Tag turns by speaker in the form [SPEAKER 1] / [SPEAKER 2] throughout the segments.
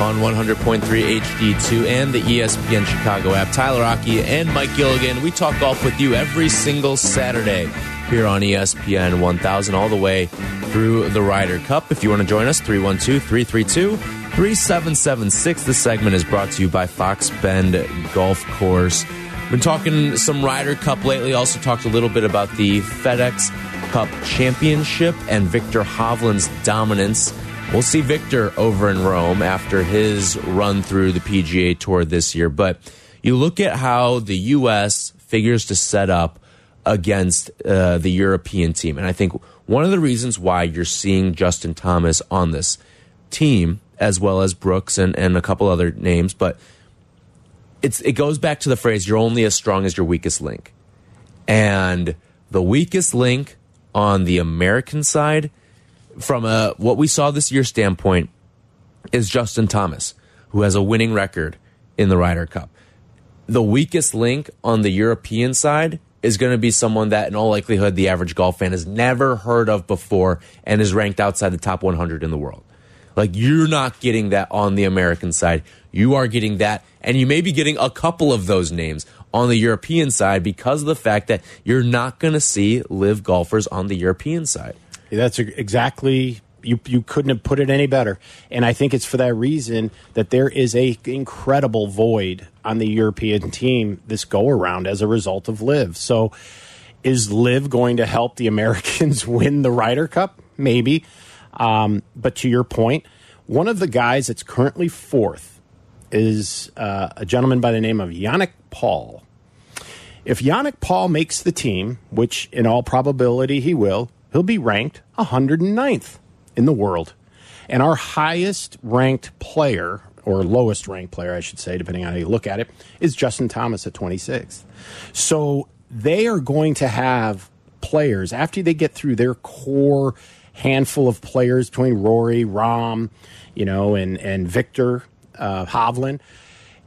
[SPEAKER 1] on 100.3 HD2 and the ESPN Chicago app. Tyler Rocky and Mike Gilligan. We talk golf with you every single Saturday here on ESPN 1000 all the way through the Ryder Cup. If you want to join us, 312 332 3776. This segment is brought to you by Fox Bend Golf Course. Been talking some Ryder Cup lately. Also talked a little bit about the FedEx Cup Championship and Viktor Hovland's dominance. We'll see Viktor over in Rome after his run through the PGA Tour this year. But you look at how the U.S. figures to set up against uh, the European team. And I think one of the reasons why you're seeing Justin Thomas on this team, as well as Brooks and, and a couple other names, but it's it goes back to the phrase you're only as strong as your weakest link. And the weakest link on the American side, from a what we saw this year standpoint, is Justin Thomas, who has a winning record in the Ryder Cup. The weakest link on the European side is going to be someone that, in all likelihood, the average golf fan has never heard of before and is ranked outside the top 100 in the world. Like, you're not getting that on the American side. You are getting that, and you may be getting a couple of those names on the European side because of the fact that you're not going to see LIV golfers on the European side.
[SPEAKER 2] That's exactly you. You couldn't have put it any better. And I think it's for that reason that there is a incredible void on the European team this go around as a result of LIV. So, is LIV going to help the Americans win the Ryder Cup? Maybe. Um, but to your point, one of the guys that's currently fourth is uh, a gentleman by the name of Yannick Paul. If Yannick Paul makes the team, which in all probability he will, he'll be ranked 109th in the world. And our highest ranked player, or lowest ranked player, I should say, depending on how you look at it, is Justin Thomas at 26th. So they are going to have players after they get through their core handful of players between Rory, Rahm, you know, and and Viktor uh, Hovland.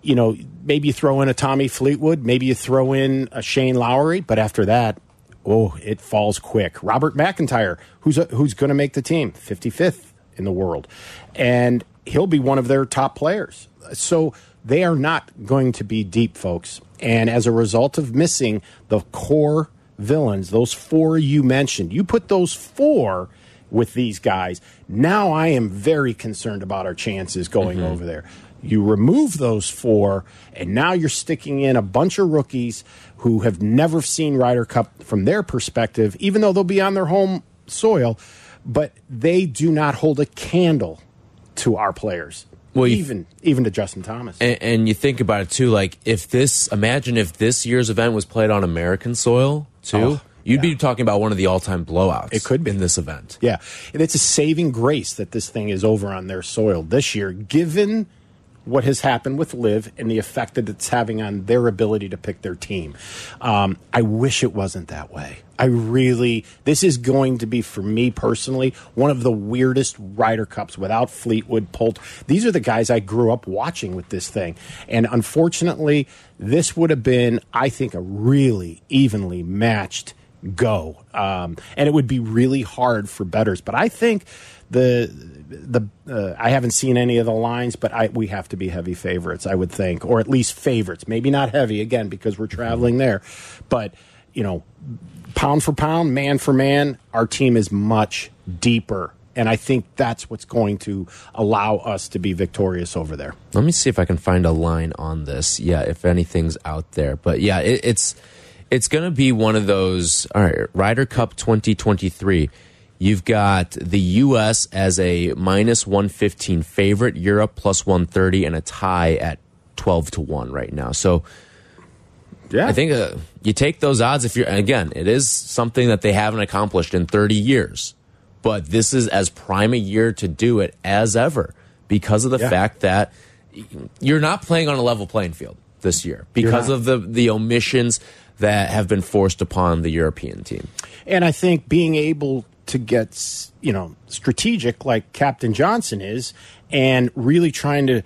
[SPEAKER 2] You know, maybe you throw in a Tommy Fleetwood, maybe you throw in a Shane Lowry, but after that, oh, it falls quick. Robert McIntyre, who's a, who's going to make the team, 55th in the world, and he'll be one of their top players. So they are not going to be deep, folks. And as a result of missing the core villains, those four you mentioned, you put those four with these guys. Now I am very concerned about our chances going
[SPEAKER 1] Mm-hmm.
[SPEAKER 2] over there. You remove those four, and now you're sticking in a bunch of rookies who have never seen Ryder Cup from their perspective, even though they'll be on their home soil, but they do not hold a candle to our players.
[SPEAKER 1] Well,
[SPEAKER 2] even even to Justin Thomas.
[SPEAKER 1] And, and you think about it too, like if this, imagine if this year's event was played on American soil too,
[SPEAKER 2] Oh,
[SPEAKER 1] you'd be talking about one of the all-time blowouts.
[SPEAKER 2] It could be.
[SPEAKER 1] in this event.
[SPEAKER 2] Yeah, and it's a saving grace that this thing is over on their soil this year, given what has happened with LIV and the effect that it's having on their ability to pick their team. Um, I wish it wasn't that way. I really, this is going to be for me personally one of the weirdest Ryder Cups without Fleetwood, Polt. These are the guys I grew up watching with this thing, and unfortunately, this would have been, I think, a really evenly matched go. Um, and it would be really hard for bettors. But I think the the uh, I haven't seen any of the lines, but I we have to be heavy favorites. I would think, or at least favorites. Maybe not heavy again because we're traveling there, but you know, pound for pound, man for man, our team is much deeper. And I think that's what's going to allow us to be victorious over there.
[SPEAKER 1] Let me see if I can find a line on this. Yeah, if anything's out there, but yeah, it, it's it's going to be one of those. All right, Ryder Cup 2023. You've got the U.S. as a minus 115 favorite, Europe plus 130, and a tie at 12 to one right now. So
[SPEAKER 2] Yeah,
[SPEAKER 1] I think uh, you take those odds if you're again, it is something that they haven't accomplished in 30 years. But this is as prime a year to do it as ever because of the
[SPEAKER 2] Yeah.
[SPEAKER 1] fact that you're not playing on a level playing field this year because of the the omissions that have been forced upon the European team.
[SPEAKER 2] And I think being able to get, you know, strategic like Captain Johnson is and really trying to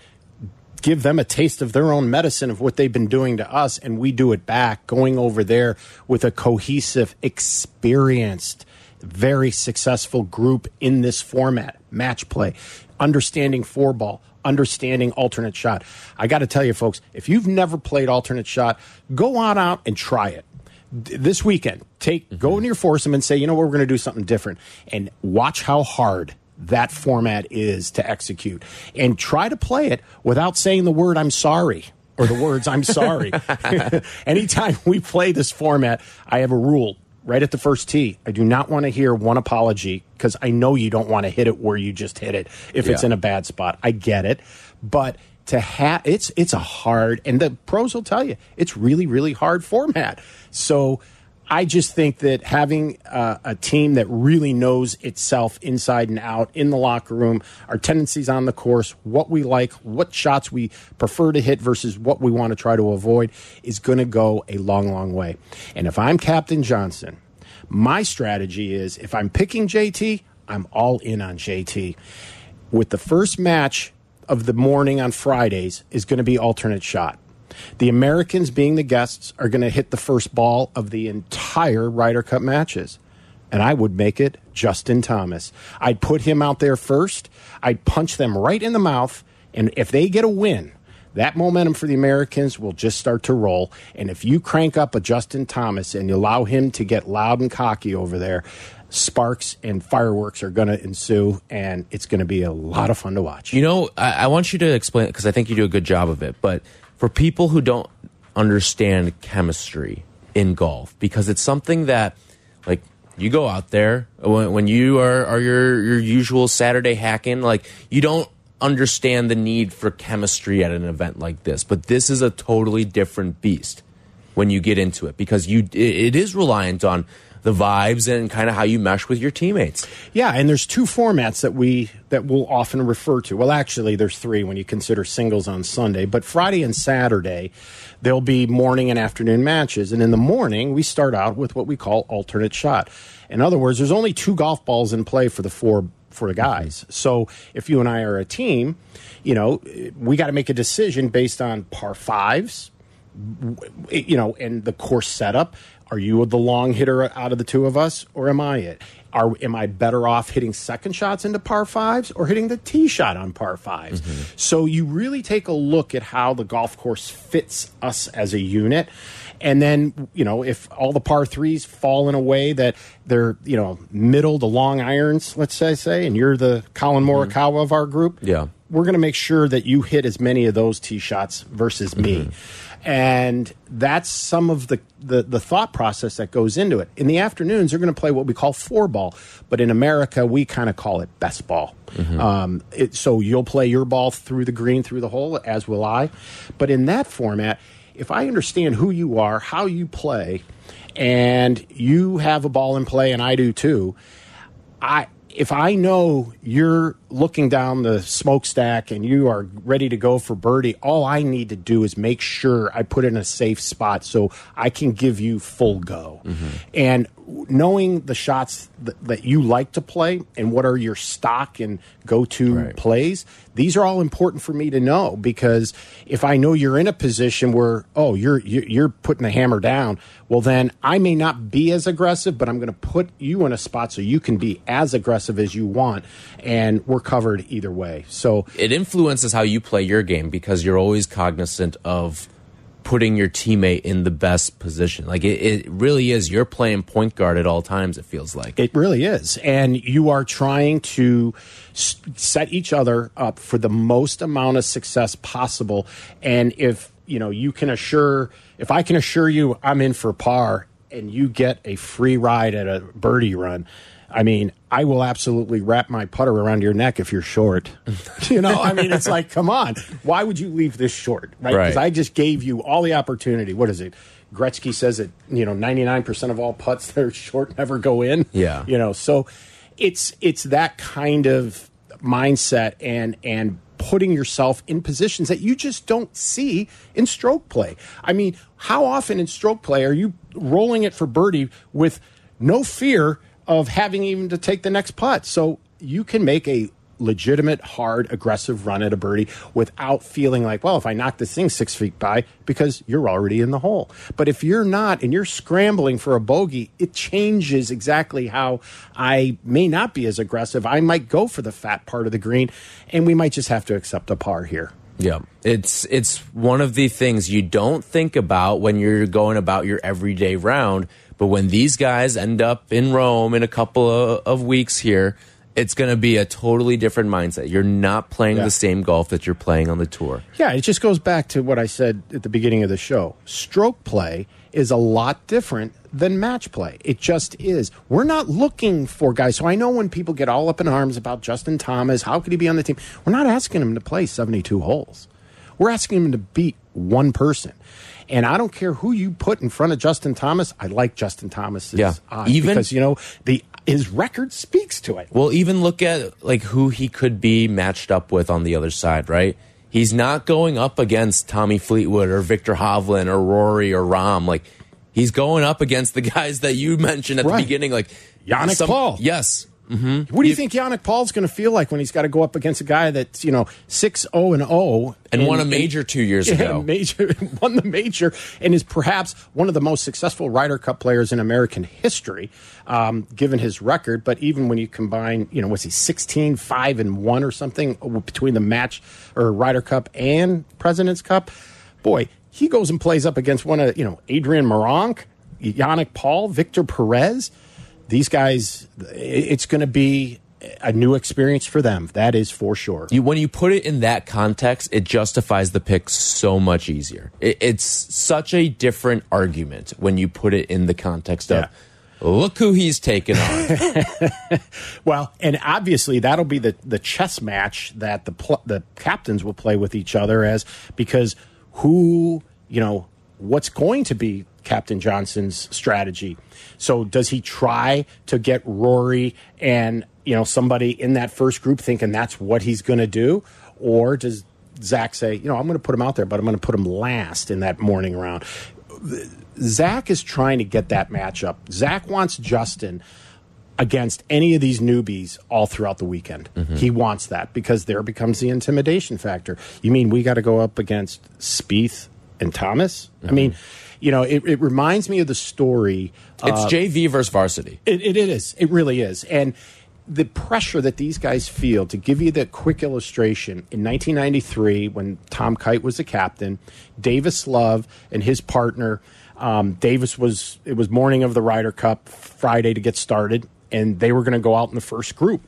[SPEAKER 2] give them a taste of their own medicine of what they've been doing to us and we do it back going over there with a cohesive experienced very successful group in this format match play understanding four ball understanding alternate shot. I got to tell you folks if you've never played alternate shot go on out and try it. This weekend take go mm-hmm. into your foursome and say you know what? We're going to do something different. And watch how hard that format is to execute. And try to play it without saying the word I'm sorry or the words I'm sorry. Anytime we play this format, I have a rule right at the first tee. I do not want to hear one apology because I know you don't want to hit it where you just hit it if it's in a bad spot. I get it. But to have it's it's a hard and the pros will tell you it's really really hard format. So I just think that having uh, a team that really knows itself inside and out in the locker room, our tendencies on the course, what we like, what shots we prefer to hit versus what we want to try to avoid is going to go a long, long way. And if I'm Captain Johnson, my strategy is if I'm picking JT, I'm all in on JT. With the first match of the morning on Fridays is going to be alternate shot. The Americans, being the guests, are going to hit the first ball of the entire Ryder Cup matches. And I would make it Justin Thomas. I'd put him out there first. I'd punch them right in the mouth. And if they get a win, that momentum for the Americans will just start to roll. And if you crank up a Justin Thomas and you allow him to get loud and cocky over there, sparks and fireworks are going to ensue. And it's going to be a lot of fun to watch.
[SPEAKER 1] You know, I, I want you to explain because I think you do a good job of it. But for people who don't understand chemistry in golf, because it's something that, like, you go out there when, when you are, are your your usual Saturday hacking, like you don't understand the need for chemistry at an event like this. But this is a totally different beast when you get into it because you it, it is reliant on the vibes and kind of how you mesh with your teammates.
[SPEAKER 2] Yeah, and there's two formats that we that we'll often refer to. Well, actually, there's three when you consider singles on Sunday. But Friday and Saturday, there'll be morning and afternoon matches. And in the morning, we start out with what we call alternate shot. In other words, there's only two golf balls in play for the four for the guys. Mm-hmm. So if you and I are a team, you know, we got to make a decision based on par fives, you know, and the course setup. Are you the long hitter out of the two of us, or am I it? Are am I better off hitting second shots into par fives or hitting the tee shot on par 5s mm-hmm. So you really take a look at how the golf course fits us as a unit. And then, you know, if all the par threes fall in a way that they're, you know, middle to long irons, let's say, say, and you're the Collin mm-hmm. Morikawa of our group,
[SPEAKER 1] Yeah.
[SPEAKER 2] we're going to make sure that you hit as many of those tee shots versus me. Mm-hmm. And that's some of the, the, the thought process that goes into it. In the afternoons, they're going to play what we call four ball, but in America, we kind of call it best ball. Mm-hmm. Um, it, so you'll play your ball through the green, through the hole, as will I. But in that format, if I understand who you are, how you play, and you have a ball in play, and I do too, I if I know you're looking down the smokestack and you are ready to go for birdie, all I need to do is make sure I put it in a safe spot so I can give you full go. Mm-hmm. And knowing the shots that, that you like to play and what are your stock and go to
[SPEAKER 1] Right.
[SPEAKER 2] plays, these are all important for me to know because if I know you're in a position where oh you're you're you're putting the hammer down, well then I may not be as aggressive, but I'm going to put you in a spot so you can be as aggressive as you want, and we're covered either way. So
[SPEAKER 1] it influences how you play your game because you're always cognizant of putting your teammate in the best position. Like it, it really is. You're playing point guard at all times. It feels like.
[SPEAKER 2] It really is. And you are trying to set each other up for the most amount of success possible. And if, you know, you can assure, if I can assure you I'm in for par and you get a free ride at a birdie run, I mean, I will absolutely wrap my putter around your neck if you're short. you know, I mean, it's like, come on. Why would you leave this short? Right? Because
[SPEAKER 1] Right.
[SPEAKER 2] I just gave you all the opportunity. What is it? Gretzky says that, you know, 99% of all putts that are short never go in.
[SPEAKER 1] Yeah.
[SPEAKER 2] You know, so it's it's that kind of mindset and and putting yourself in positions that you just don't see in stroke play. I mean, how often in stroke play are you rolling it for birdie with no fear of having even to take the next putt? So you can make a legitimate, hard, aggressive run at a birdie without feeling like, well, if I knock this thing six feet by, because you're already in the hole. But if you're not and you're scrambling for a bogey, it changes exactly how I may not be as aggressive. I might go for the fat part of the green, and we might just have to accept a par here.
[SPEAKER 1] Yeah, it's it's one of the things you don't think about when you're going about your everyday round. But when these guys end up in Rome in a couple of, of weeks here, it's going to be a totally different mindset. You're not playing
[SPEAKER 2] Yeah.
[SPEAKER 1] the same golf that you're playing on the tour.
[SPEAKER 2] Yeah, it just goes back to what I said at the beginning of the show. Stroke play is a lot different than match play. It just is. We're not looking for guys. So I know when people get all up in arms about Justin Thomas, how could he be on the team? We're not asking him to play 72 holes. We're asking him to beat one person. And I don't care who you put in front of Justin Thomas. I like Justin Thomas's
[SPEAKER 1] Yeah. Even-
[SPEAKER 2] because you know the his record speaks to it.
[SPEAKER 1] Well, even look at like who he could be matched up with on the other side, right? He's not going up against Tommy Fleetwood or Viktor Hovland or Rory or Rahm. Like he's going up against the guys that you mentioned at
[SPEAKER 2] Right.
[SPEAKER 1] the beginning, like
[SPEAKER 2] Yannick Paul.
[SPEAKER 1] Yes,
[SPEAKER 2] What do you think Yannick Paul's going to feel like when he's got to go up against a guy that's you know six zero and zero
[SPEAKER 1] and won a major two years
[SPEAKER 2] Yeah,
[SPEAKER 1] ago.
[SPEAKER 2] major won the major and is perhaps one of the most successful Ryder Cup players in American history, um, given his record. But even when you combine, you know, was he 16, 5, and 1 or something between the match or Ryder Cup and President's Cup? Boy, he goes and plays up against one of, you know, Adrian Meronk, Yannick Paul, Victor Perez. These guys, it's going to be a new experience for them. That is for sure.
[SPEAKER 1] You, when you put it in that context, it justifies the pick so much easier. It, it's such a different argument when you put it in the context of, look who he's taken on.
[SPEAKER 2] Well, and obviously that'll be the, the chess match that the the captains will play with each other as because who you know what's going to be Captain Johnson's strategy. So does he try to get Rory and you know somebody in that first group thinking that's what he's going to do, or does Zach say, you know, I'm going to put him out there, but I'm going to put him last in that morning round? Zach is trying to get that matchup. Zach wants Justin against any of these newbies all throughout the weekend. Mm-hmm. He wants that because there becomes the intimidation factor. You mean we got to go up against Spieth and Thomas? I mm-hmm. mean, you know, it, it reminds me of the story.
[SPEAKER 1] it's JV versus varsity.
[SPEAKER 2] It, it is. It really is. And the pressure that these guys feel to give you the quick illustration in 1993 when Tom Kite was the captain, Davis Love and his partner. Um, Davis was it was morning of the Ryder Cup Friday to get started, and they were going to go out in the first group.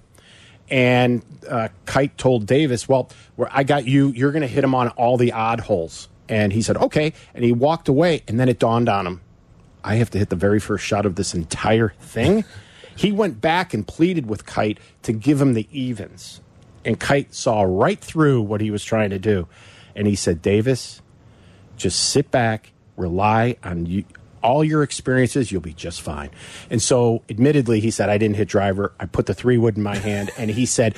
[SPEAKER 2] And uh, Kite told Davis, "Well, I got you. You're going to hit him on all the odd holes." And he said, "Okay." And he walked away, and then it dawned on him, I have to hit the very first shot of this entire thing. he went back and pleaded with Kite to give him the evens. And Kite saw right through what he was trying to do. And he said, Davis, just sit back, rely on you, all your experiences, you'll be just fine. And so, admittedly, he said, I didn't hit driver. I put the three wood in my hand. And he said,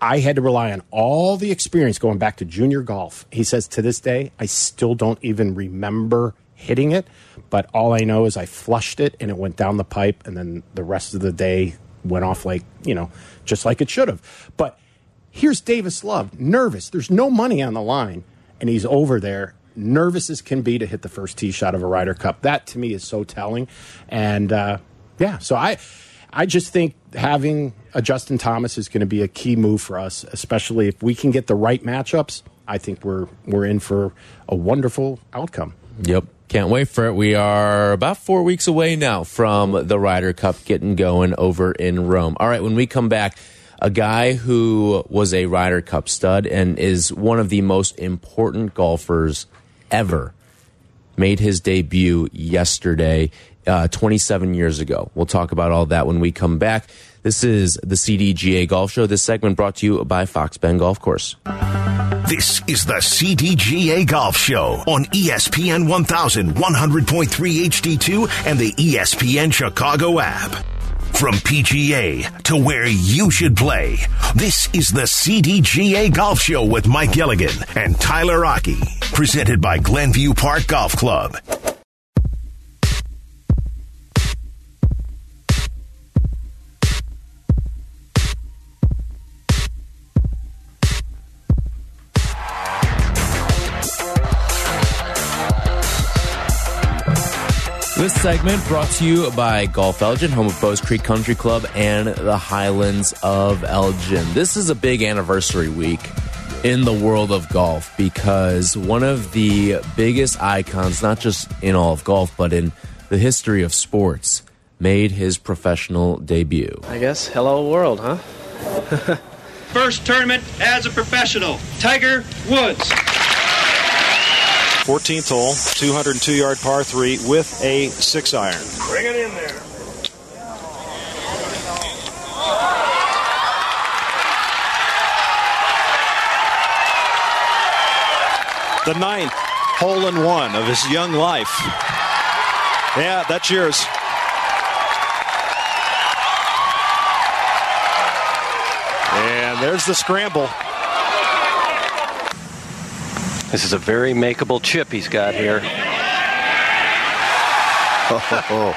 [SPEAKER 2] I had to rely on all the experience going back to junior golf. He says, to this day, I still don't even remember hitting it, but all I know is I flushed it and it went down the pipe, and then the rest of the day went off like, you know, just like it should have. But here's Davis Love, nervous. There's no money on the line, and he's over there, nervous as can be to hit the first tee shot of a Ryder Cup. That to me is so telling. And uh, yeah, so I. I just think having a Justin Thomas is going to be a key move for us, especially if we can get the right matchups. I think we're we're in for a wonderful outcome.
[SPEAKER 1] Yep. Can't wait for it. We are about four weeks away now from the Ryder Cup getting going over in Rome. All right, when we come back, a guy who was a Ryder Cup stud and is one of the most important golfers ever made his debut yesterday, uh, 27 years ago. We'll talk about all that when we come back. This is the CDGA Golf Show. This segment brought to you by Fox Bend Golf Course.
[SPEAKER 3] This is the CDGA Golf Show on ESPN 1100.3 HD2, and the ESPN Chicago app. From PGA to where you should play, this is the CDGA Golf Show with Mike Gilligan and Tyler Rocky, presented by Glenview Park Golf Club.
[SPEAKER 1] This segment brought to you by Golf Elgin, home of Bowes Creek Country Club and the Highlands of Elgin. This is a big anniversary week in the world of golf because one of the biggest icons, not just in all of golf, but in the history of sports, made his professional debut.
[SPEAKER 4] I guess. Hello, world, huh?
[SPEAKER 5] First tournament as a professional, Tiger Woods.
[SPEAKER 6] 14th hole, 202 yard par 3 with a 6 iron.
[SPEAKER 5] Bring it in there.
[SPEAKER 6] The ninth hole in one of his young life. Yeah, that's yours. And there's the scramble.
[SPEAKER 4] This is a very makeable chip he's got here.
[SPEAKER 7] Oh,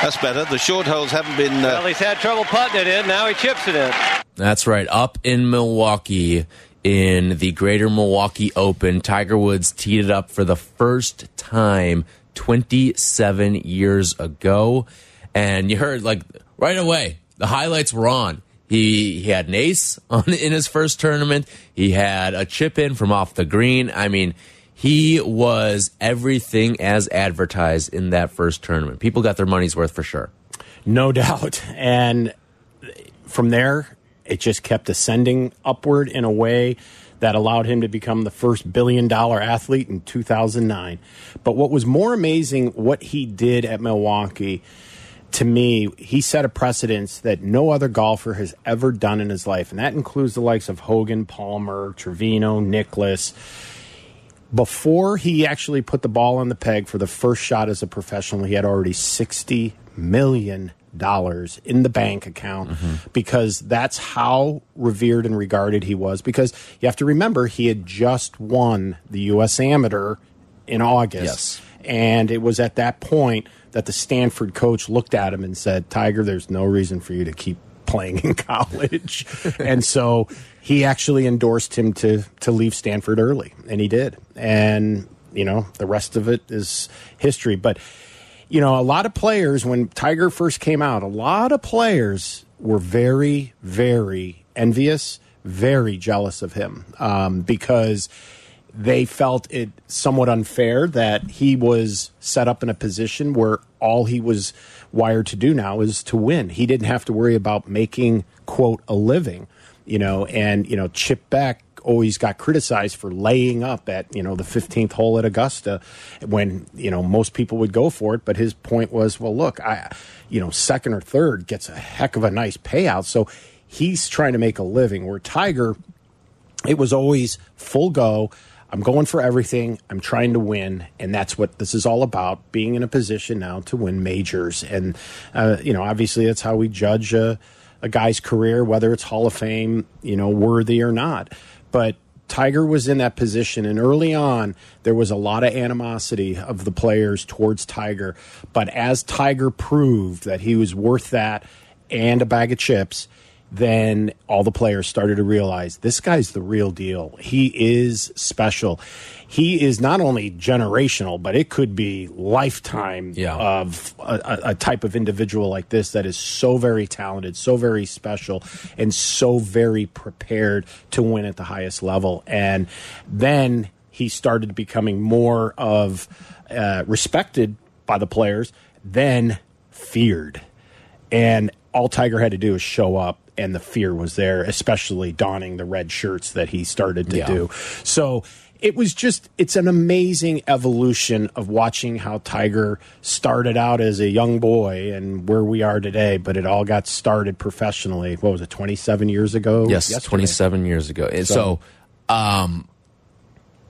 [SPEAKER 7] that's better. The short holes haven't been. Uh,
[SPEAKER 4] Well, he's had trouble putting it in. Now he chips it in.
[SPEAKER 1] That's right. Up in Milwaukee in the Greater Milwaukee Open, Tiger Woods teed it up for the first time 27 years ago. And you heard like right away, the highlights were on. He, he had an ace on in his first tournament. He had a chip in from off the green. I mean, he was everything as advertised in that first tournament. People got their money's worth for sure.
[SPEAKER 2] No doubt. And from there, it just kept ascending upward in a way that allowed him to become the first billion dollar athlete in 2009. But what was more amazing, what he did at Milwaukee, to me, he set a precedence that no other golfer has ever done in his life. And that includes the likes of Hogan, Palmer, Trevino, Nicklaus before he actually put the ball on the peg for the first shot as a professional, he had already $60 million in the bank account mm-hmm. because that's how revered and regarded he was. Because you have to remember, he had just won the U.S. Amateur in August.
[SPEAKER 1] Yes.
[SPEAKER 2] And it was at that point that the Stanford coach looked at him and said, Tiger, there's no reason for you to keep playing in college. and so he actually endorsed him to to leave Stanford early, and he did. And you know, the rest of it is history. But you know, a lot of players when Tiger first came out, a lot of players were very, very envious, very jealous of him um, because they felt it somewhat unfair that he was set up in a position where all he was wired to do now is to win. He didn't have to worry about making quote a living, you know, and you know Chip Beck always got criticized for laying up at you know the 15th hole at Augusta when you know most people would go for it but his point was well look I you know second or third gets a heck of a nice payout so he's trying to make a living where Tiger it was always full go. I'm going for everything. I'm trying to win, and that's what this is all about. Being in a position now to win majors, and uh, you know, obviously, that's how we judge a, a guy's career, whether it's Hall of Fame, you know, worthy or not. But Tiger was in that position, and early on, there was a lot of animosity of the players towards Tiger. But as Tiger proved that he was worth that and a bag of chips, then all the players started to realize this guy's the real deal. He is special. He is not only generational, but it could be lifetime
[SPEAKER 1] Yeah.
[SPEAKER 2] of a, a- type of individual like this that is so very talented, so very special, and so very prepared to win at the highest level. And then he started becoming more of uh, respected by the players, then feared. And all Tiger had to do was show up, and the fear was there, especially donning the red shirts that he started to
[SPEAKER 1] Yeah.
[SPEAKER 2] do. So it was just, it's an amazing evolution of watching how Tiger started out as a young boy and where we are today, but it all got started professionally. What was it, 27 years ago?
[SPEAKER 1] Yes, 27 years ago. And so,
[SPEAKER 2] So-
[SPEAKER 1] um,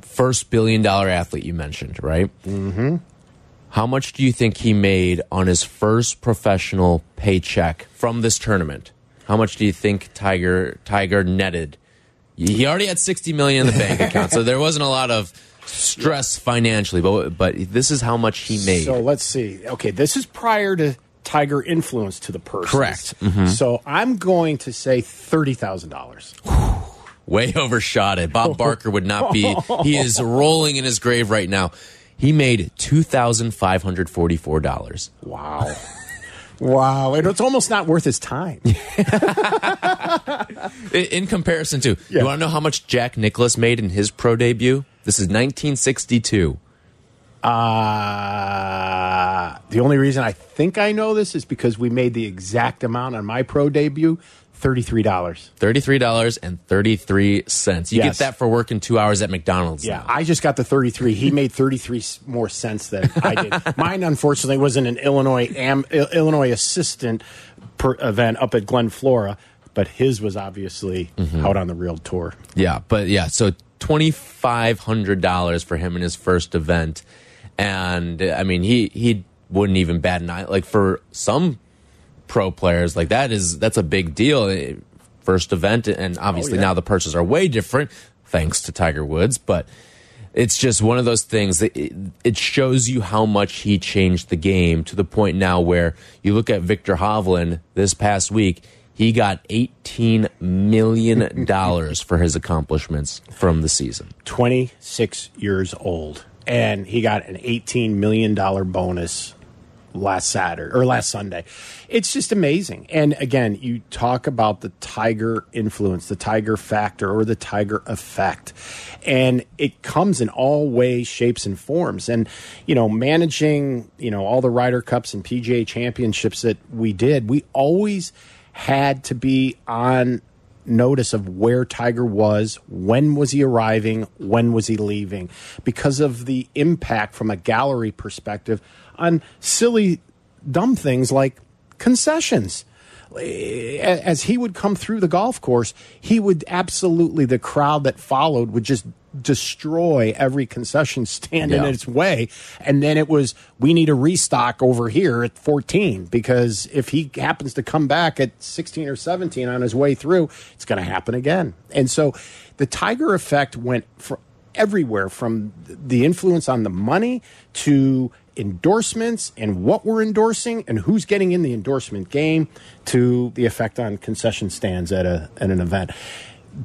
[SPEAKER 1] first billion dollar athlete you mentioned, right? Mm-hmm. How much do you think he made on his first professional paycheck from this tournament? How much do you think Tiger Tiger netted? He already had 60 million in the bank account, so there wasn't a lot of stress financially, but but this is how much he made.
[SPEAKER 2] So let's see. Okay, this is prior to Tiger influence to the purse.
[SPEAKER 1] Correct. Mm-hmm.
[SPEAKER 2] So I'm going to say thirty thousand dollars.
[SPEAKER 1] Way overshot it. Bob Barker would not be. He is rolling in his grave right now. He made two thousand five hundred forty-four dollars.
[SPEAKER 2] Wow. Wow, and it's almost not worth his time.
[SPEAKER 1] In, comparison to, you want to know how much Jack Nicklaus made in his pro debut? This is 1962.
[SPEAKER 2] Uh, the only reason I think I know this is because we made the exact amount on my pro debut $33.
[SPEAKER 1] $33.33. You
[SPEAKER 2] Yes.
[SPEAKER 1] get that for working two hours at McDonald's.
[SPEAKER 2] Yeah,
[SPEAKER 1] now.
[SPEAKER 2] I just got the 33. He made 33 s- more cents than I did. Mine, unfortunately, was in an Illinois am, Illinois assistant per event up at Glen Flora, but his was obviously mm-hmm. out on the real tour.
[SPEAKER 1] Yeah, but yeah, so twenty five hundred dollars for him in his first event, and I mean he he wouldn't even bat an eye. Like for some pro players, like that is that's a big deal. Eh, First event, and obviously
[SPEAKER 2] yeah.
[SPEAKER 1] now the purses are way different thanks to Tiger Woods, but. It's just one of those things that it, it shows you how much he changed the game to the point now where you look at Viktor Hovland this past week, he got $18 million for his accomplishments from the season.
[SPEAKER 2] 26 years old, and he got an $18 million bonus last Saturday or last Sunday. It's just amazing. And again, you talk about the Tiger influence, the Tiger factor, or the Tiger effect. And it comes in all ways, shapes, and forms. And, you know, managing, you know, all the Ryder Cups and PGA championships that we did, we always had to be on notice of where Tiger was, when was he arriving, when was he leaving, because of the impact from a gallery perspective on silly, dumb things like concessions. As he would come through the golf course, he would absolutely, the crowd that followed would just destroy every concession stand in its way. And then it was, we need a restock over here at 14 because if he happens to come back at 16 or 17 on his way through, it's going to happen again. And so the Tiger effect went for everywhere from the influence on the money to endorsements and what we're endorsing and who's getting in the endorsement game to the effect on concession stands at a at an event.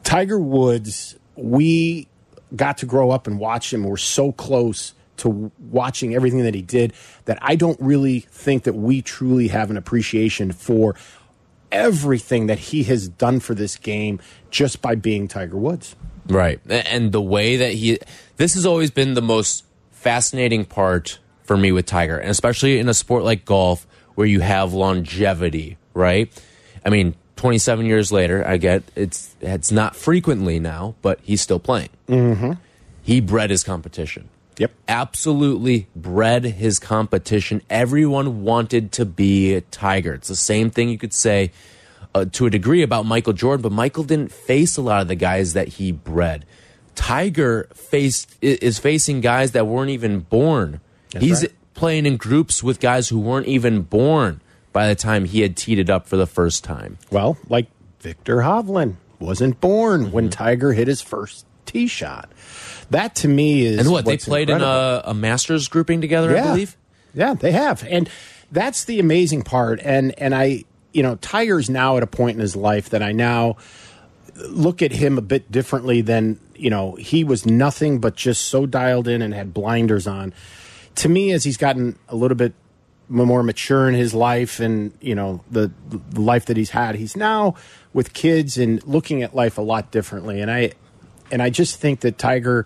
[SPEAKER 2] Tiger Woods, we got to grow up and watch him. We're so close to watching everything that he did that I don't really think that we truly have an appreciation for everything that he has done for this game just by being Tiger Woods.
[SPEAKER 1] Right. And the way that he, this has always been the most fascinating part for me with Tiger, and especially in a sport like golf where you have longevity, right? I mean, 27 years later, I get it's it's not frequently now, but he's still playing. Mm-hmm. He bred his competition.
[SPEAKER 2] Yep.
[SPEAKER 1] Absolutely bred his competition. Everyone wanted to be a Tiger. It's the same thing you could say uh, to a degree about Michael Jordan, but Michael didn't face a lot of the guys that he bred. Tiger faced is facing guys that weren't even born. He's
[SPEAKER 2] right.
[SPEAKER 1] playing in groups with guys who weren't even born by the time he had teed it up for the first time.
[SPEAKER 2] Well, like Viktor Hovland wasn't born
[SPEAKER 1] Mm-hmm.
[SPEAKER 2] when Tiger hit his first tee shot. That to me is
[SPEAKER 1] And what they played in a, a Masters grouping together, I believe.
[SPEAKER 2] Yeah, they have. And that's the amazing part. And and I you know, Tiger's now at a point in his life that I now look at him a bit differently than, you know, he was nothing but just so dialed in and had blinders on. To me, as he's gotten a little bit more mature in his life and, you know, the, the life that he's had, he's now with kids and looking at life a lot differently. And I and I just think that Tiger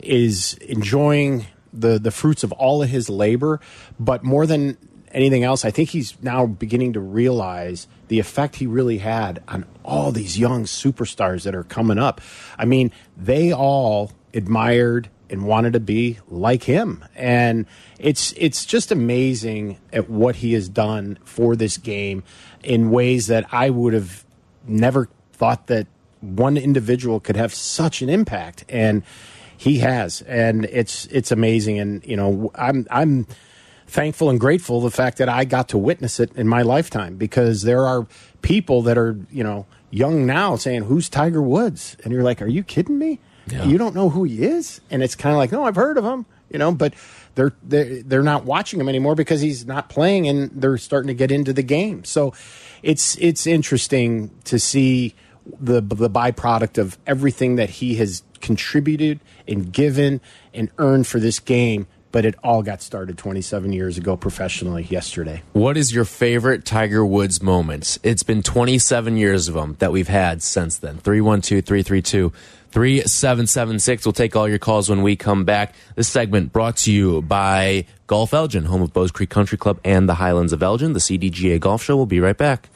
[SPEAKER 2] is enjoying the the fruits of all of his labor, but more than anything else, I think he's now beginning to realize the effect he really had on all these young superstars that are coming up. I mean, they all admired and wanted to be like him. And it's it's just amazing at what he has done for this game in ways that I would have never thought that one individual could have such an impact and he has and it's it's amazing and you know I'm I'm thankful and grateful the fact that I got to witness it in my lifetime because there are people that are, you know, young now saying, Who's Tiger Woods? And you're like, Are you kidding me?
[SPEAKER 1] Yeah.
[SPEAKER 2] You don't know who he is? And it's kind of like, No, I've heard of him, you know, but they're, they're they're not watching him anymore because he's not playing and they're starting to get into the game. So it's it's interesting to see the the byproduct of everything that he has contributed and given and earned for this game but it all got started 27 years ago professionally yesterday.
[SPEAKER 1] What is your favorite Tiger Woods moment? It's been 27 years of them that we've had since then. 312 332 3776. We'll take all your calls when we come back. This segment brought to you by Golf Elgin, home of Bowes Creek Country Club and the Highlands of Elgin. The CDGA Golf Show will be right back.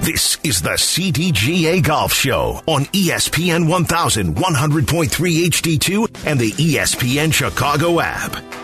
[SPEAKER 3] This is the CDGA Golf Show on ESPN 1100.3 HD2 and the ESPN Chicago app.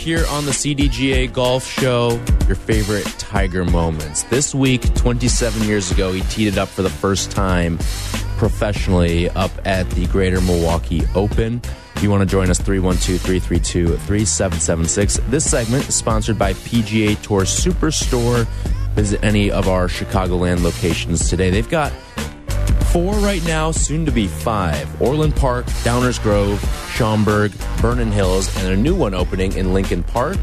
[SPEAKER 1] Here on the CDGA Golf Show, your favorite Tiger moments. This week, 27 years ago, he teed it up for the first time professionally up at the Greater Milwaukee Open. If you want to join us, 312 332 3776. This segment is sponsored by PGA Tour Superstore. Visit any of our Chicagoland locations today. They've got four right now, soon to be five. Orland Park, Downers Grove, Schaumburg, Vernon Hills, and a new one opening in Lincoln Park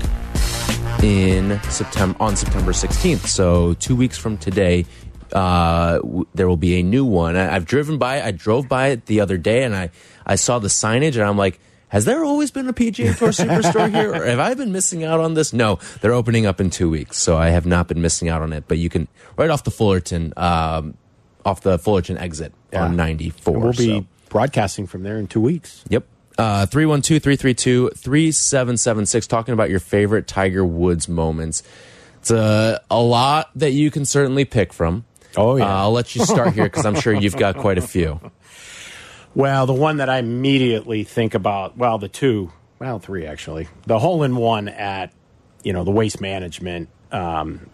[SPEAKER 1] in September on September 16th. So two weeks from today, uh, there will be a new one. I, I've driven by. I drove by it the other day, and I I saw the signage, and I'm like. Has there always been a PGA Tour Superstore here, or have I been missing out on this? No, they're opening up in two weeks, so I have not been missing out on it. But you can right off the Fullerton, um, off the Fullerton exit on 94.
[SPEAKER 2] And we'll be
[SPEAKER 1] so-
[SPEAKER 2] broadcasting from there in two weeks.
[SPEAKER 1] Yep. Uh, 312 332 3776, talking about your favorite Tiger Woods moments. It's a, a lot that you can certainly pick from.
[SPEAKER 2] Oh, yeah.
[SPEAKER 1] Uh, I'll let you start here because I'm sure you've got quite a few.
[SPEAKER 2] Well, the one that I immediately think about, well, the two, well, three actually. The hole in one at, you know, the waste management um,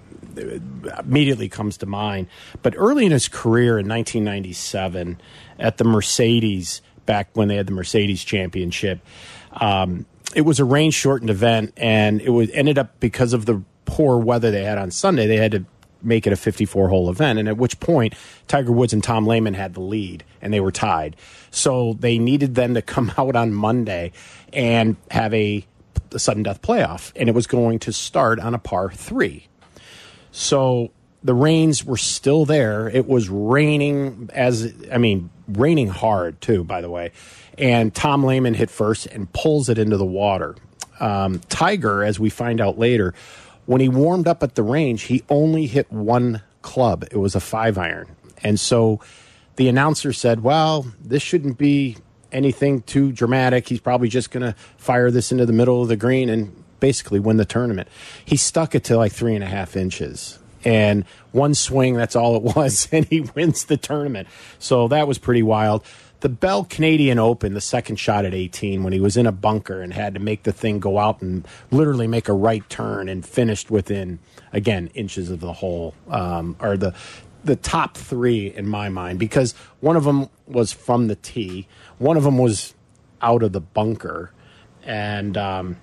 [SPEAKER 2] immediately comes to mind. But early in his career in 1997 at the Mercedes, back when they had the Mercedes Championship, um, it was a rain shortened event, and it was ended up because of the poor weather they had on Sunday. They had to make it a 54 hole event. And at which point, Tiger Woods and Tom Lehman had the lead and they were tied. So they needed them to come out on Monday and have a, a sudden death playoff. And it was going to start on a par three. So the rains were still there. It was raining as I mean, raining hard too, by the way. And Tom Lehman hit first and pulls it into the water. Um, Tiger, as we find out later, when he warmed up at the range, he only hit one club. It was a five iron. And so the announcer said, Well, this shouldn't be anything too dramatic. He's probably just going to fire this into the middle of the green and basically win the tournament. He stuck it to like three and a half inches. And one swing, that's all it was, and he wins the tournament. So that was pretty wild. The Bell Canadian Open, the second shot at 18, when he was in a bunker and had to make the thing go out and literally make a right turn and finished within, again, inches of the hole, um, or the the top three in my mind, because one of them was from the tee, one of them was out of the bunker, and um,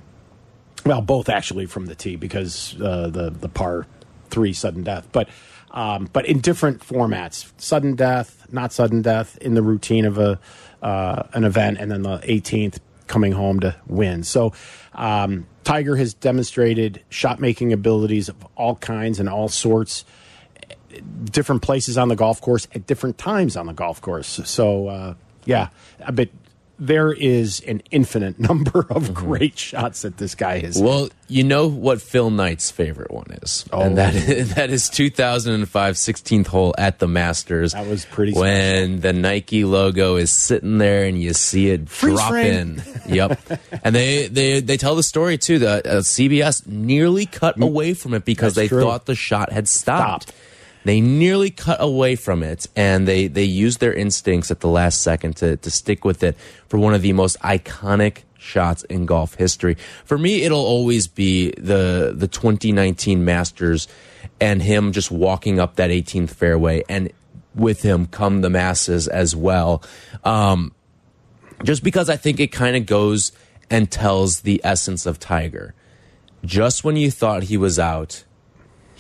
[SPEAKER 2] well, both actually from the tee because uh, the the par three sudden death, but um, but in different formats, sudden death, not sudden death, in the routine of a uh, an event, and then the 18th coming home to win. So um, Tiger has demonstrated shot making abilities of all kinds and all sorts different places on the golf course at different times on the golf course. So uh, yeah, a bit there is an infinite number of great shots that this guy has.
[SPEAKER 1] Well, you know what Phil Knight's favorite one is,
[SPEAKER 2] Oh.
[SPEAKER 1] and that is, that is 2005 16th hole at the Masters.
[SPEAKER 2] That was pretty
[SPEAKER 1] when the Nike logo is sitting there and you see it
[SPEAKER 2] Freeze
[SPEAKER 1] drop
[SPEAKER 2] frame.
[SPEAKER 1] in. Yep, and they they they tell the story too. The uh, CBS nearly cut away from it because
[SPEAKER 2] Mm. That's
[SPEAKER 1] they
[SPEAKER 2] true.
[SPEAKER 1] thought the shot had stopped.
[SPEAKER 2] Stopped.
[SPEAKER 1] They nearly cut away from it, and they they used their instincts at the last second to to stick with it for one of the most iconic shots in golf history. For me, it'll always be the the 2019 Masters and him just walking up that 18th fairway, and with him come the masses as well. Um, just because I think it kind of goes and tells the essence of Tiger. Just when you thought he was out,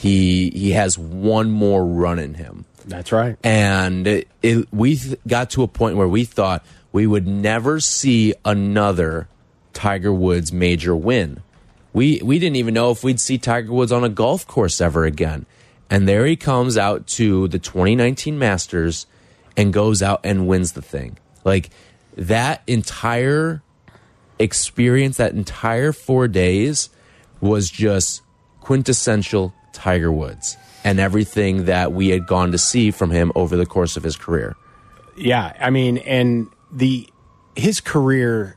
[SPEAKER 1] he he has one more run in him
[SPEAKER 2] That's right.
[SPEAKER 1] and it, it, we got to a point where we thought we would never see another Tiger Woods major win. We we didn't even know if we'd see Tiger Woods on a golf course ever again. And there he comes out to the 2019 Masters and goes out and wins the thing. Like that entire experience, that entire 4 days was just quintessential Tiger Woods and everything that we had gone to see from him over the course of his career.
[SPEAKER 2] Yeah, I mean, and the his career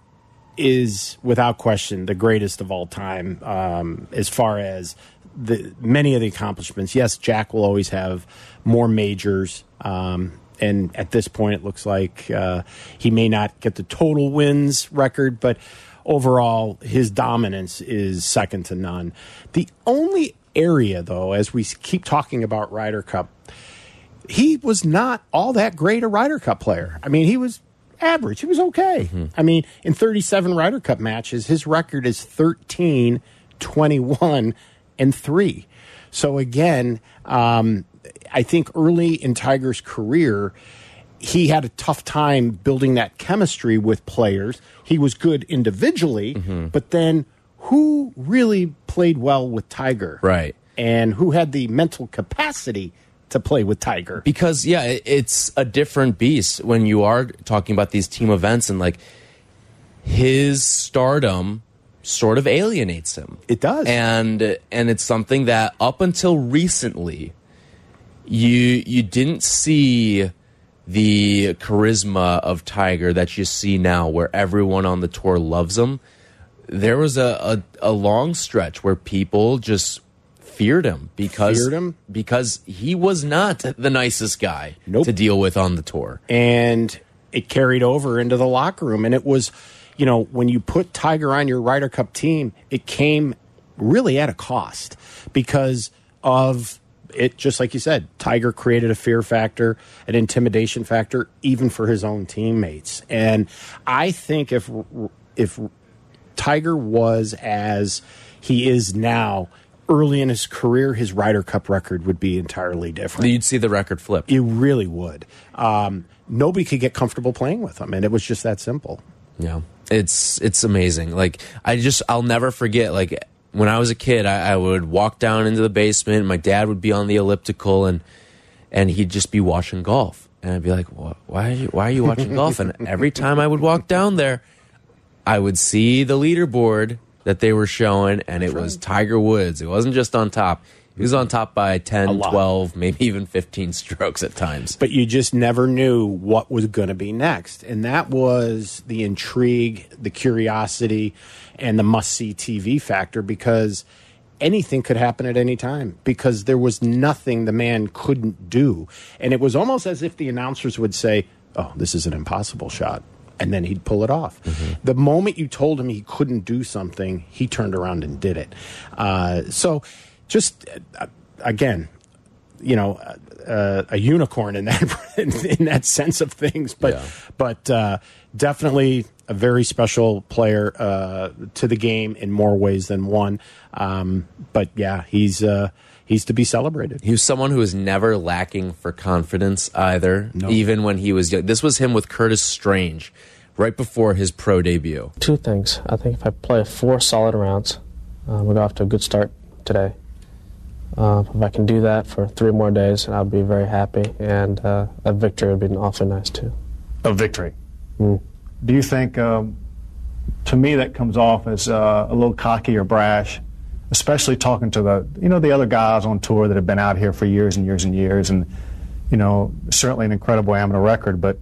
[SPEAKER 2] is without question the greatest of all time um, as far as the many of the accomplishments. Yes, Jack will always have more majors. Um, and at this point, it looks like uh, he may not get the total wins record, but overall, his dominance is second to none. The only area, though, as we keep talking about Ryder Cup, he was not all that great a Ryder Cup player. I mean, he was average. He was okay. I mean, in 37 Ryder Cup matches, his record is 13, 21, and 3. So again, um, I think early in Tiger's career, he had a tough time building that chemistry with players. He was good individually, but then who really played well with Tiger?
[SPEAKER 1] Right.
[SPEAKER 2] And who had the mental capacity to play with Tiger?
[SPEAKER 1] Because yeah, it's a different beast when you are talking about these team events and like his stardom sort of alienates him.
[SPEAKER 2] It does.
[SPEAKER 1] And and it's something that up until recently you you didn't see the charisma of Tiger that you see now where everyone on the tour loves him. There was a, a, a long stretch where people just feared him because
[SPEAKER 2] Feared him?
[SPEAKER 1] because he was not the nicest guy
[SPEAKER 2] Nope.
[SPEAKER 1] to deal with on the tour.
[SPEAKER 2] and it carried over into the locker room. And it was, you know, when you put Tiger on your Ryder Cup team, it came really at a cost because of it. Just like you said, Tiger created a fear factor, an intimidation factor, even for his own teammates. And I think if if Tiger was as he is now. Early in his career, his Ryder Cup record would be entirely different.
[SPEAKER 1] You'd see the record flip.
[SPEAKER 2] You really would. Um, nobody could get comfortable playing with him, and it was just that simple.
[SPEAKER 1] Yeah, it's it's amazing. Like I just I'll never forget. Like when I was a kid, I, I would walk down into the basement. My dad would be on the elliptical, and and he'd just be watching golf, and I'd be like, "Why? Why are you, why are you watching golf?" And every time I would walk down there, I would see the leaderboard that they were showing, and it was Tiger Woods. It wasn't just on top. He was on top by 10, 12, maybe even 15 strokes at times.
[SPEAKER 2] But you just never knew what was going to be next, and that was the intrigue, the curiosity, and the must-see TV factor because anything could happen at any time because there was nothing the man couldn't do, and it was almost as if the announcers would say, "Oh, this is an impossible shot." And then he'd pull it off. The moment you told him he couldn't do something, he turned around and did it. Uh, so, just uh, again, you know uh, a unicorn in that in, in that sense of things but
[SPEAKER 1] Yeah.
[SPEAKER 2] but uh, definitely a very special player uh, to the game in more ways than one um, but yeah he's uh, he's to be celebrated
[SPEAKER 1] He was someone who was never lacking for confidence either, even when he was young. This was him with Curtis Strange right before his pro debut.
[SPEAKER 8] Two things. I think if I play four solid rounds, um, we got off to a good start today. Uh, if I can do that for three more days, I'll be very happy, and uh, a victory would be awfully nice too.
[SPEAKER 9] A victory. do you think, um, to me, that comes off as uh, a little cocky or brash, especially talking to the, you know, the other guys on tour that have been out here for years and years and years, and you know, certainly an incredible amateur record. But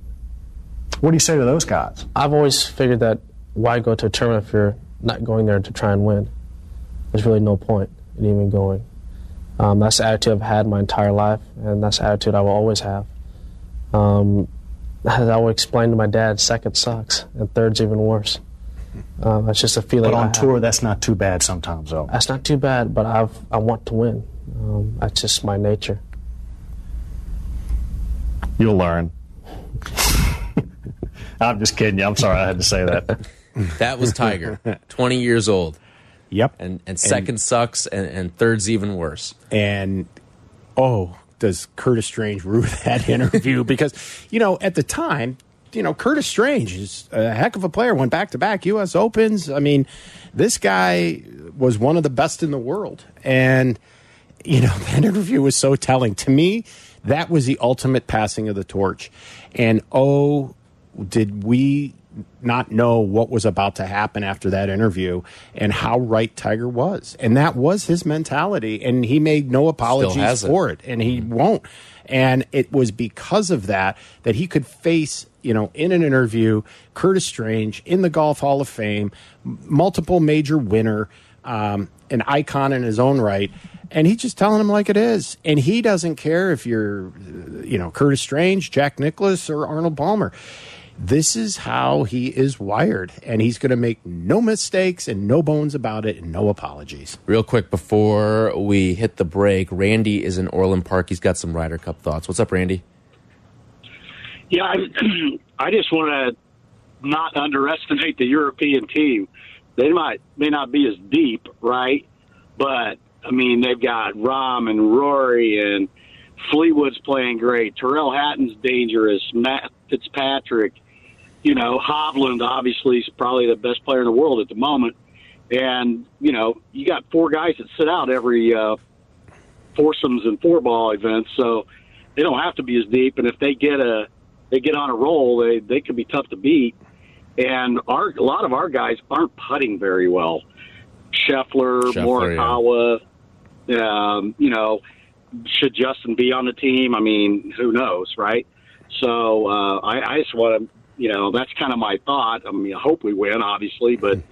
[SPEAKER 9] what do you say to those guys?
[SPEAKER 8] I've always figured that why go to a tournament if you're not going there to try and win? There's really no point in even going. Um, that's the attitude I've had my entire life, and that's the attitude I will always have. Um, as I would explain to my dad, second sucks, and third's even worse. Uh, that's just a feeling.
[SPEAKER 9] But on
[SPEAKER 8] I
[SPEAKER 9] tour,
[SPEAKER 8] have.
[SPEAKER 9] that's not too bad sometimes, though.
[SPEAKER 8] That's not too bad, but I've I want to win. Um, that's just my nature.
[SPEAKER 9] You'll learn. I'm just kidding you. I'm sorry I had to say that.
[SPEAKER 1] That was Tiger, 20 years old.
[SPEAKER 2] Yep.
[SPEAKER 1] And and second sucks, and, and third's even worse.
[SPEAKER 2] And oh, does Curtis Strange rue that interview? because you know, at the time, you know, Curtis Strange is a heck of a player. Went back to back U.S. Opens. I mean, this guy was one of the best in the world, and you know, that interview was so telling to me. That was the ultimate passing of the torch, and oh, did we not know what was about to happen after that interview and how right Tiger was. And that was his mentality. And he made no apologies for it. And he won't. And it was because of that that he could face, you know, in an interview, Curtis Strange in the Golf Hall of Fame, multiple major winner, um, an icon in his own right. And he's just telling him like it is. And he doesn't care if you're, you know, Curtis Strange, Jack Nicklaus, or Arnold Palmer this is how he is wired and he's going to make no mistakes and no bones about it and no apologies.
[SPEAKER 1] Real quick before we hit the break randy is in orland park. He's got some ryder cup thoughts. What's up randy?
[SPEAKER 10] Yeah i, I just want to not underestimate the european team. They might may not be as deep right? But i mean they've got Rahm and rory and fleetwood's playing great. Tyrrell hatton's dangerous. Matt fitzpatrick you know, Hovland obviously is probably the best player in the world at the moment. And, you know, you got four guys that sit out every uh, foursomes and four ball events, so they don't have to be as deep. And if they get a they get on a roll, they they could be tough to beat. And our a lot of our guys aren't putting very well. Scheffler,
[SPEAKER 1] Scheffler,
[SPEAKER 10] Morikawa, yeah. um, you know, should Justin be on the team? I mean, who knows, right? So uh, I, I just want to you know, that's kind of my thought. I mean, I hope we win, obviously, but a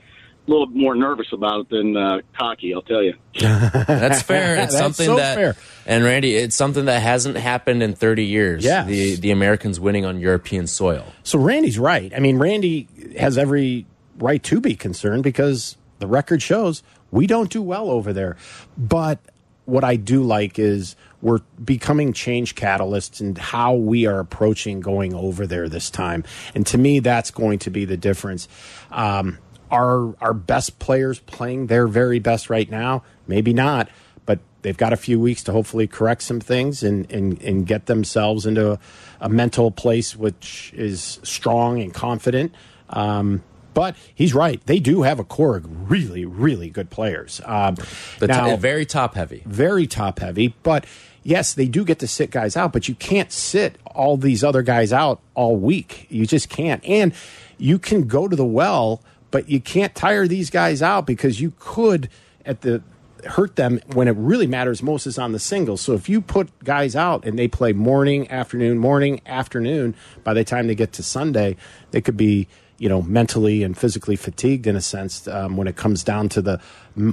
[SPEAKER 10] little more nervous about it than uh, cocky, I'll tell you.
[SPEAKER 1] That's fair. It's
[SPEAKER 2] That's
[SPEAKER 1] something
[SPEAKER 2] so
[SPEAKER 1] that,
[SPEAKER 2] fair.
[SPEAKER 1] and Randy, it's something that hasn't happened in 30 years.
[SPEAKER 2] Yeah,
[SPEAKER 1] The, the Americans winning on European soil.
[SPEAKER 2] So Randy's right. I mean, Randy has every right to be concerned because the record shows we don't do well over there. But what I do like is we're becoming change catalysts and how we are approaching going over there this time. And to me, that's going to be the difference. Um, are our best players playing their very best right now? Maybe not, but they've got a few weeks to hopefully correct some things and, and, and get themselves into a, a mental place which is strong and confident. Um, but he's right. They do have a core of really, really good players. Um, now,
[SPEAKER 1] very top heavy.
[SPEAKER 2] very top heavy. But yes, they do get to sit guys out, but you can't sit all these other guys out all week. You just can't. And you can go to the well, but you can't tire these guys out because you could at the hurt them when it really matters most is on the singles. So if you put guys out and they play morning, afternoon, morning, afternoon, by the time they get to Sunday, they could be you know mentally and physically fatigued in a sense um, when it comes down to the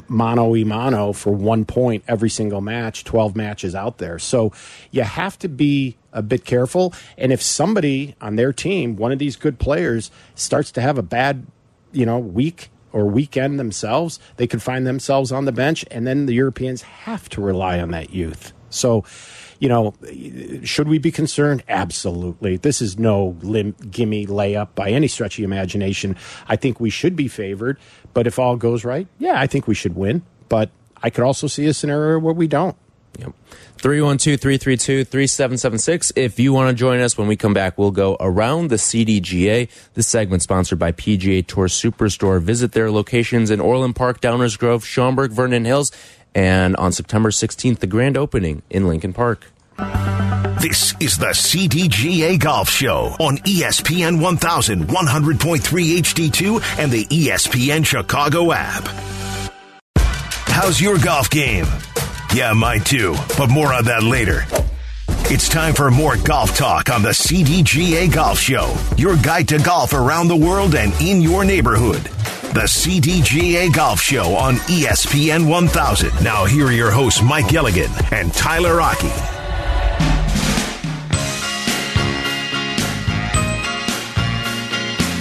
[SPEAKER 2] mano y mano for one point every single match 12 matches out there. So you have to be a bit careful. And if somebody on their team one of these good players starts to have a bad you know week or weekend themselves they could find themselves on the bench. And then the europeans have to rely on that youth. So you know, should we be concerned? Absolutely. This is no lim- gimme layup by any stretch of imagination. I think we should be favored, but if all goes right, yeah, I think we should win. But I could also see a scenario where we don't.
[SPEAKER 1] Yep. 312 332 3776. If you want to join us when we come back, we'll go around the CDGA. This segment sponsored by PGA Tour Superstore. Visit their locations in Orland Park, Downers Grove, Schaumburg, Vernon Hills, and on September 16th, the grand opening in Lincoln Park.
[SPEAKER 3] This is the CDGA Golf Show on ESPN 1100.3 HD2 and the ESPN Chicago app. How's your golf game? Yeah, mine too, but more on that later. It's time for more golf talk on the CDGA Golf Show, your guide to golf around the world and in your neighborhood. The CDGA Golf Show on E ESPN 1000. Now, here are your hosts, Mike Gilligan and Tyler Rocky.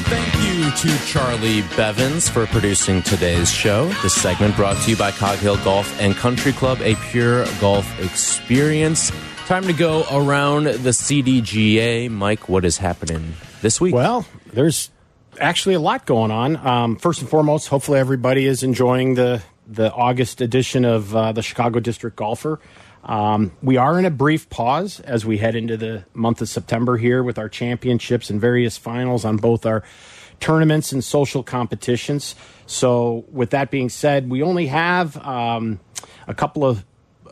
[SPEAKER 1] Thank you to Charlie Bevins for producing today's show. This segment brought to you by Cog Hill Golf and Country Club, a pure golf experience. Time to go around the CDGA. Mike, what is happening this week?
[SPEAKER 2] Well, there's actually a lot going on. Um, first and foremost, hopefully everybody is enjoying the the August edition of uh, the Chicago District Golfer. Um, we are in a brief pause as we head into the month of September here with our championships and various finals on both our tournaments and social competitions. So, with that being said, we only have um, a couple of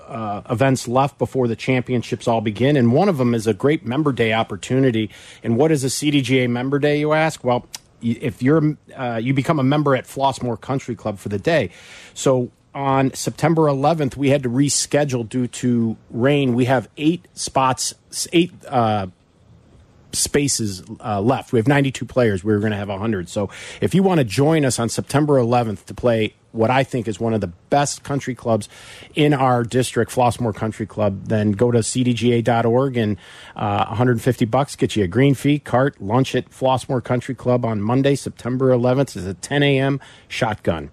[SPEAKER 2] uh, events left before the championships all begin, and one of them is a great member day opportunity. And what is a CDGA member day, you ask? Well, if you're uh, you become a member at Flossmoor Country Club for the day, so on September 11th we had to reschedule due to rain. We have eight spots, eight. Uh, spaces uh, left. We have 92 players. We were going to have 100. So if you want to join us on September 11th to play what I think is one of the best country clubs in our district, Flossmoor Country Club, then go to cdga.org and uh, 150 bucks get you a green fee, cart, lunch at Flossmoor Country Club on Monday, September 11th is a 10 a.m. shotgun.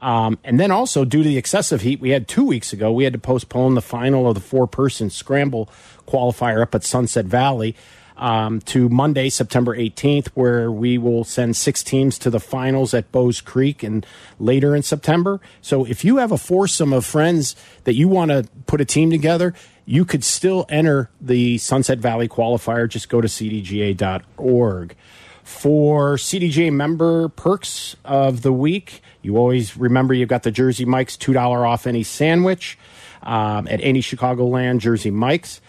[SPEAKER 2] Um, and then also, due to the excessive heat we had two weeks ago, we had to postpone the final of the four person scramble qualifier up at Sunset Valley um, to Monday, September 18th, where we will send six teams to the finals at Bowes Creek and later in September. So if you have a foursome of friends that you want to put a team together, you could still enter the Sunset Valley qualifier. Just go to cdga.org. For CDGA member perks of the week, you always remember you've got the Jersey Mike's $2 off any sandwich um, at any Chicagoland Jersey Mike's.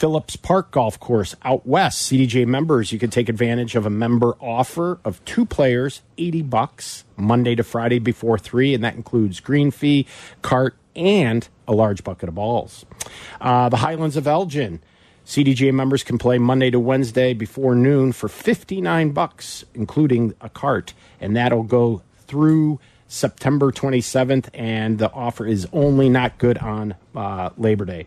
[SPEAKER 2] Phillips Park Golf Course out west. CDGA members, you can take advantage of a member offer of two players, 80 bucks, Monday to Friday before 3, and that includes green fee, cart, and a large bucket of balls. Uh, the Highlands of Elgin. CDGA members can play Monday to Wednesday before noon for 59 bucks, including a cart, and that'll go through September 27th, and the offer is only not good on uh, Labor Day.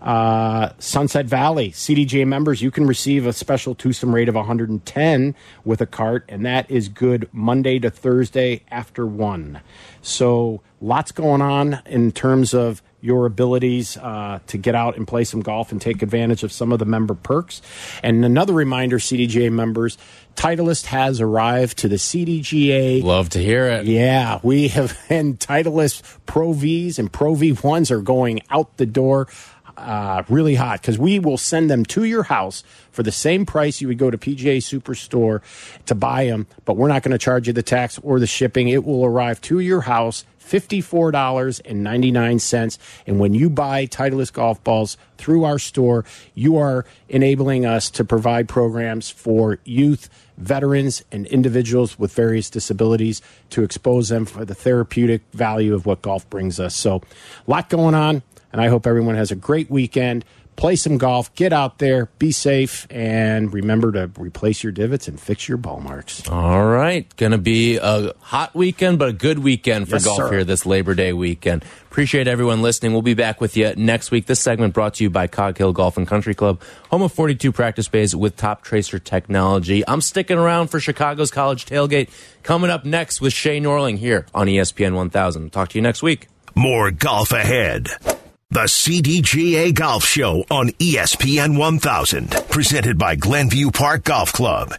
[SPEAKER 2] Uh, Sunset Valley CDGA members, you can receive a special twosome rate of 110 with a cart, and that is good Monday to Thursday after one. So lots going on in terms of your abilities uh, to get out and play some golf and take advantage of some of the member perks. And another reminder, CDGA members, Titleist has arrived to the CDGA.
[SPEAKER 1] Love to hear it.
[SPEAKER 2] Yeah, we have, and Titleist Pro Vs and Pro V1s are going out the door uh, really hot because we will send them to your house for the same price you would go to PGA Superstore to buy them, but we're not going to charge you the tax or the shipping. It will arrive to your house. $54.99. And when you buy Titleist golf balls through our store, you are enabling us to provide programs for youth, veterans, and individuals with various disabilities to expose them for the therapeutic value of what golf brings us. So, a lot going on, and I hope everyone has a great weekend play some golf, get out there, be safe, and remember to replace your divots and fix your ball marks.
[SPEAKER 1] All right. Going to be a hot weekend, but a good weekend for
[SPEAKER 2] Yes,
[SPEAKER 1] golf
[SPEAKER 2] sir.
[SPEAKER 1] here this Labor Day weekend. Appreciate everyone listening. We'll be back with you next week. This segment brought to you by Cog Hill Golf and Country Club, home of 42 practice bays with Toptracer technology. I'm sticking around for Chicago's College Tailgate coming up next with Shay Norling here on E ESPN 1000. Talk to you next week.
[SPEAKER 3] More golf ahead. The CDGA Golf Show on ESPN 1000, presented by Glenview Park Golf Club.